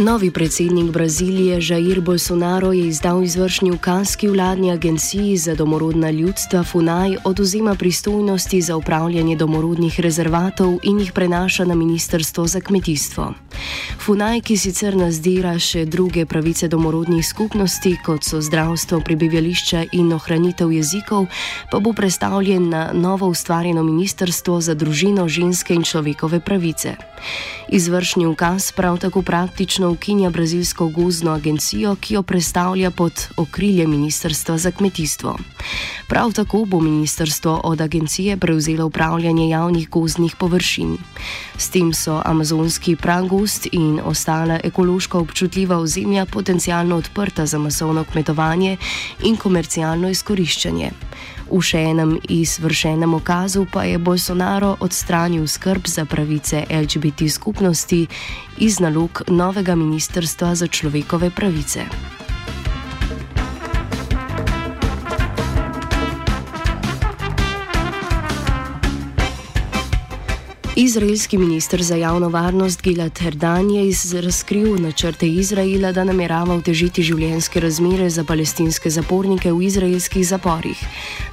Novi predsednik Brazilije Jair Bolsonaro je izdal izvršni ukaz, ki vladni agenciji za domorodna ljudstva FUNAJ oduzema pristojnosti za upravljanje domorodnih rezervatov in jih prenaša na Ministrstvo za kmetijstvo. FUNAJ, ki sicer nazdira še druge pravice domorodnih skupnosti, kot so zdravstvo, prebivališče in ohranitev jezikov, pa bo predstavljen na novo ustvarjeno Ministrstvo za družino, ženske in človekove pravice. Izvršni ukaz prav tako praktično ukinja brazilsko gozdno agencijo, ki jo predstavlja pod okrilje Ministrstva za kmetijstvo. Prav tako bo ministrstvo od agencije prevzelo upravljanje javnih gozdnih površin. S tem so amazonski pragost in ostale ekološko občutljiva ozemlja potencialno odprta za masovno kmetovanje in komercialno izkoriščanje. V še enem izvršenem okazu pa je Bolsonaro odstranil skrb za pravice LGBT skupnosti iz nalog novega ministrstva za človekove pravice. Izraelski minister za javno varnost Gilad Herdan je razkril načrte Izraela, da namerava otežiti življenjske razmere za palestinske zapornike v izraelskih zaporih.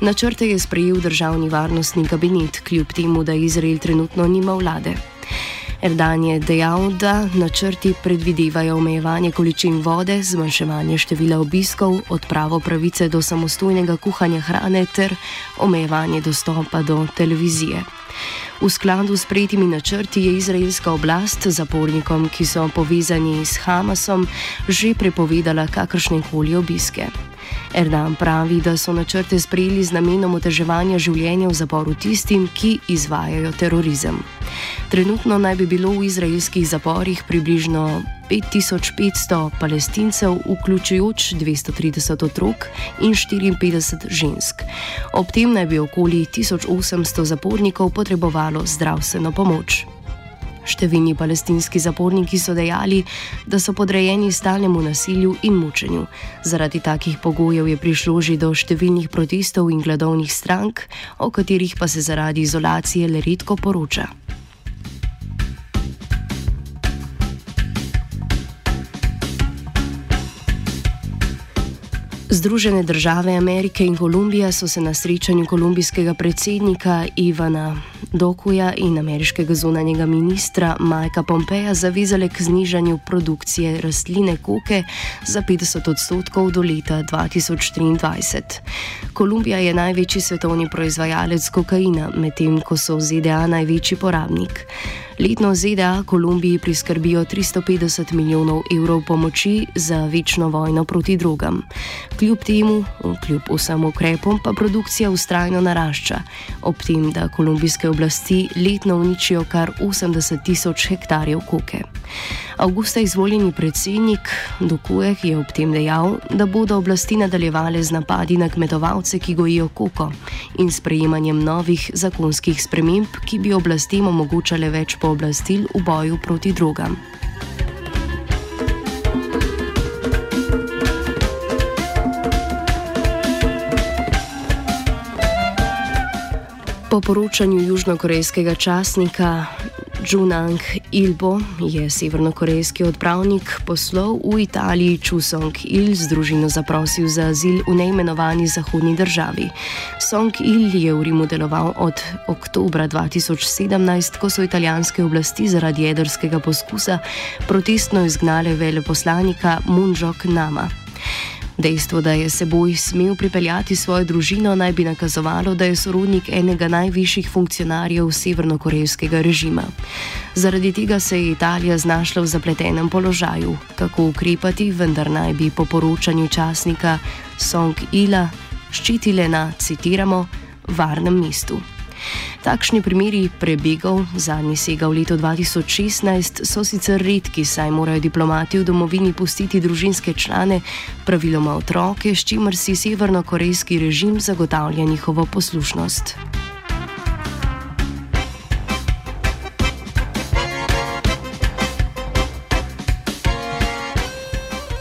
Načrte je sprejel državni varnostni kabinet, kljub temu, da Izrael trenutno nima vlade. Erdan je dejal, da načrti predvidevajo omejevanje količin vode, zmanjševanje števila obiskov, odpravo pravice do samostojnega kuhanja hrane ter omejevanje dostopa do televizije. V skladu s prejetimi načrti je izraelska oblast zapornikom, ki so povezani s Hamasom, že prepovedala kakršne koli obiske. Erdan pravi, da so načrte sprejeli z namenom oteževanja življenja v zaporu tistim, ki izvajajo terorizem. Trenutno naj bi bilo v izraelskih zaporih približno 5500 palestincev, vključujoč 230 otrok in 54 žensk. Ob tem naj bi okoli 1800 zapornikov potrebovalo zdravstveno pomoč. Številni palestinski zaporniki so dejali, da so podrejeni stalnemu nasilju in mučenju. Zaradi takih pogojev je prišlo že do številnih protestov in gladovnih strank, o katerih pa se zaradi izolacije le redko poroča. Združene države Amerike in Kolumbija so se na srečanju kolumbijskega predsednika Ivana Dokuja in ameriškega zunanjega ministra Majka Pompeja zavezale k znižanju produkcije rastline koke za 50 odstotkov do leta 2023. Kolumbija je največji svetovni proizvajalec kokaina, medtem ko so ZDA največji porabnik. Letno ZDA Kolumbiji priskrbijo 350 milijonov evrov pomoči za večno vojno proti drugam. Kljub temu, kljub vsem ukrepom, pa produkcija ustrajno narašča, ob tem, da kolumbijske oblasti letno uničijo kar 80 tisoč hektarjev koke. Augusta izvoljeni predsednik Dokujeh je ob tem dejal, da bodo oblasti nadaljevale z napadi na kmetovalce, ki gojijo koko in sprejemanjem novih zakonskih sprememb, ki bi oblastem omogočale več pomoči pooblastil v boju proti drogam. Po poročanju južnokorejskega časnika Junang Ilbo je severnokorejski odpravnik poslov v Italiji Chu Song Il z družino zaprosil za azil v neimenovani zahodni državi. Song Il je v Rimu deloval od oktobra 2017, ko so italijanske oblasti zaradi jedrskega poskusa protestno izgnale veleposlanika Munjok Nama. Dejstvo, da je seboj smel pripeljati svojo družino, naj bi nakazovalo, da je sorodnik enega najvišjih funkcionarjev severnokorejskega režima. Zaradi tega se je Italija znašla v zapletenem položaju, kako ukrepati, vendar naj bi po poročanju časnika Song Ila ščitile na, citiramo, varnem mestu. Takšni primeri prebegov, zadnji sega v letu 2016, so sicer redki, saj morajo diplomati v domovini pustiti družinske člane, praviloma otroke, s čimer si severnokorejski režim zagotavlja njihovo poslušnost.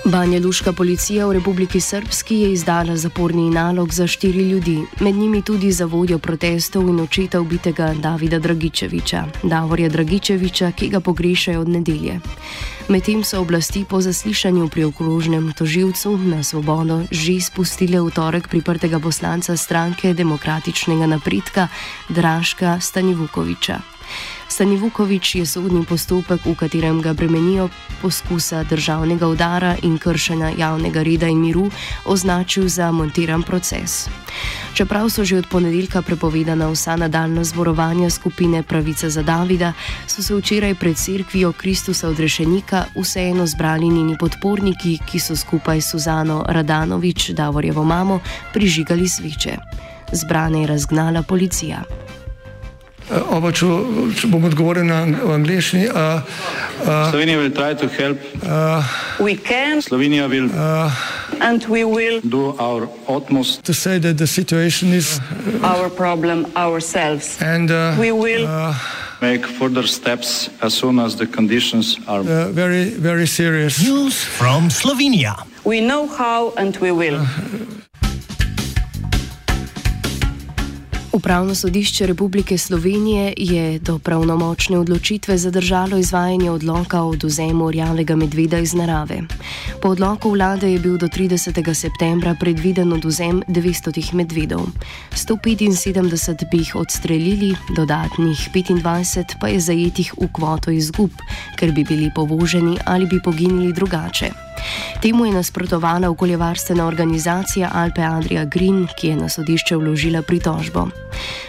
Banja Luška policija v Republiki Srpski je izdala zaporni nalog za štiri ljudi, med njimi tudi za vodjo protestov in očeta ubitega Davida Dragičeviča, Davorja Dragičeviča, ki ga pogrešajo od nedelje. Medtem so oblasti po zaslišanju pri okrožnem toživcu na svobodo že spustile v torek priprtega poslanca stranke demokratičnega napredka Draška Stanivukoviča. Stanivukovič je sodni postopek, v katerem ga bremenijo poskusa državnega udara in kršenja javnega reda in miru, označil za montiran proces. Čeprav so že od ponedeljka prepovedana vsa nadaljna zborovanja skupine Pravica za Davida, so se včeraj pred cerkvijo Kristusa odrešenika vseeno zbrali njeni podporniki, ki so skupaj s Suzano Radanovič, Davorjevo mamo, prižigali sveče. Zbrane je razgnala policija. Uh, Oba, če, če bom odgovoril na angliški. Uh, uh, Slovenija bo poskušala pomagati. Slovenija bo naredila naš utmost, da bo rekla, da je situacija naš problem, sami. In bomo naredili nadaljnje korake, as soon as the conditions are uh, very, very serious. News from Slovenia. We know how and we will. Uh, Upravno sodišče Republike Slovenije je do pravnomočne odločitve zadržalo izvajanje odloka o oduzemu rjavega medveda iz narave. Po odloku vlade je bil do 30. septembra predviden oduzem 200 medvedov. 175 bi jih odstrelili, dodatnih 25 pa je zajetih v kvoto izgub, ker bi bili povoženi ali bi poginili drugače. Temu je nasprotovala okoljevarstvena organizacija Alpe Adria Green, ki je na sodišče vložila pritožbo.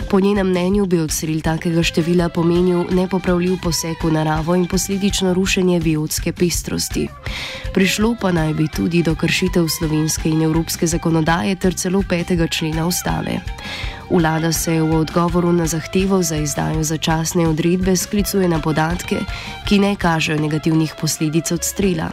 Po njenem mnenju bi odstrel takega števila pomenil nepopravljiv poseg v naravo in posledično rušenje biotske pestrosti. Prišlo pa naj bi tudi do kršitev slovenske in evropske zakonodaje ter celo petega člena ustave. Vlada se v odgovoru na zahtevo za izdajo začasne odredbe sklicuje na podatke, ki ne kažejo negativnih posledic odstrela.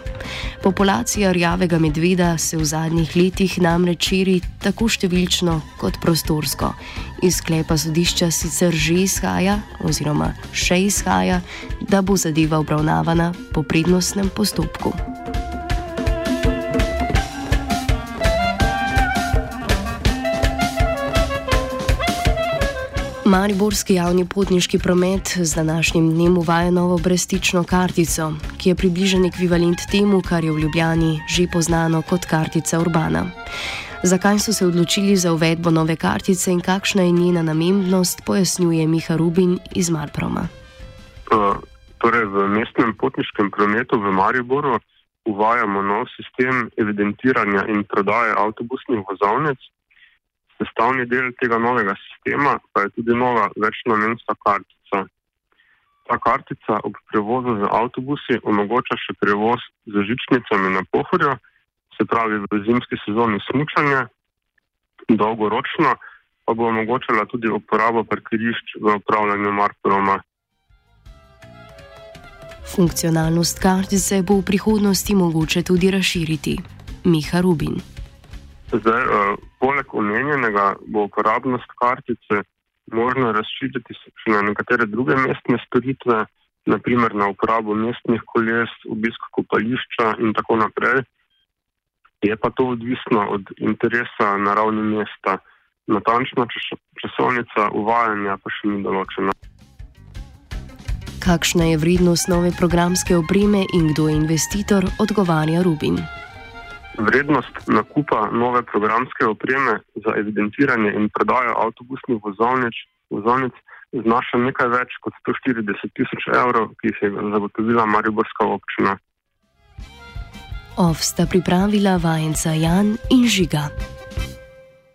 Populacija rjavega medveda se v zadnjih letih namreč širi tako številčno kot prostorsko. Iz sklepa sodišča sicer že izhaja, oziroma še izhaja, da bo zadeva obravnavana po prednostnem postopku. Mariborski javni potniški promet z današnjim dnem uvaja novo brestično kartico, ki je približen ekvivalent temu, kar je v Ljubljani že poznano kot kartica Urbana. Zakaj so se odločili za uvedbo nove kartice in kakšna je njena namembnost, pojasnjuje Miha Rubin iz Marproma. Uh, torej v mestnem potniškem prometu v Mariboru uvajamo nov sistem evidentiranja in prodaje avtobusnih vozovnic. Sestavni del tega novega sistema pa je tudi nova večnamenska kartica. Ta kartica ob prevozu z avtobusi omogoča še prevoz z žičnicami na pohorju, se pravi v zimski sezoni smučanja, dolgoročno pa bo omogočala tudi uporabo parkirišč v upravljanju Markoroma. Funkcionalnost kartice bo v prihodnosti mogoče tudi razširiti. Miha Rubin. Zdaj, uh, poleg omenjenega bo uporabnost kartice možno razširiti še na nekatere druge mestne storitve, naprimer na uporabo mestnih koles, obisk kopališča in tako naprej. Je pa to odvisno od interesa na ravni mesta. Natančna časovnica uvajanja pa še ni določena. Kakšna je vrednost nove programske opreme in kdo je investitor, odgovarja Rubin. Vrednost nakupa nove programske opreme za evidentiranje in prodajo avtobusnih vozovnic, vozovnic znaša nekaj več kot 140 tisoč evrov, ki jih je zagotovila Mariborska občina. Ov sta pripravila vajenca Jan in Žiga.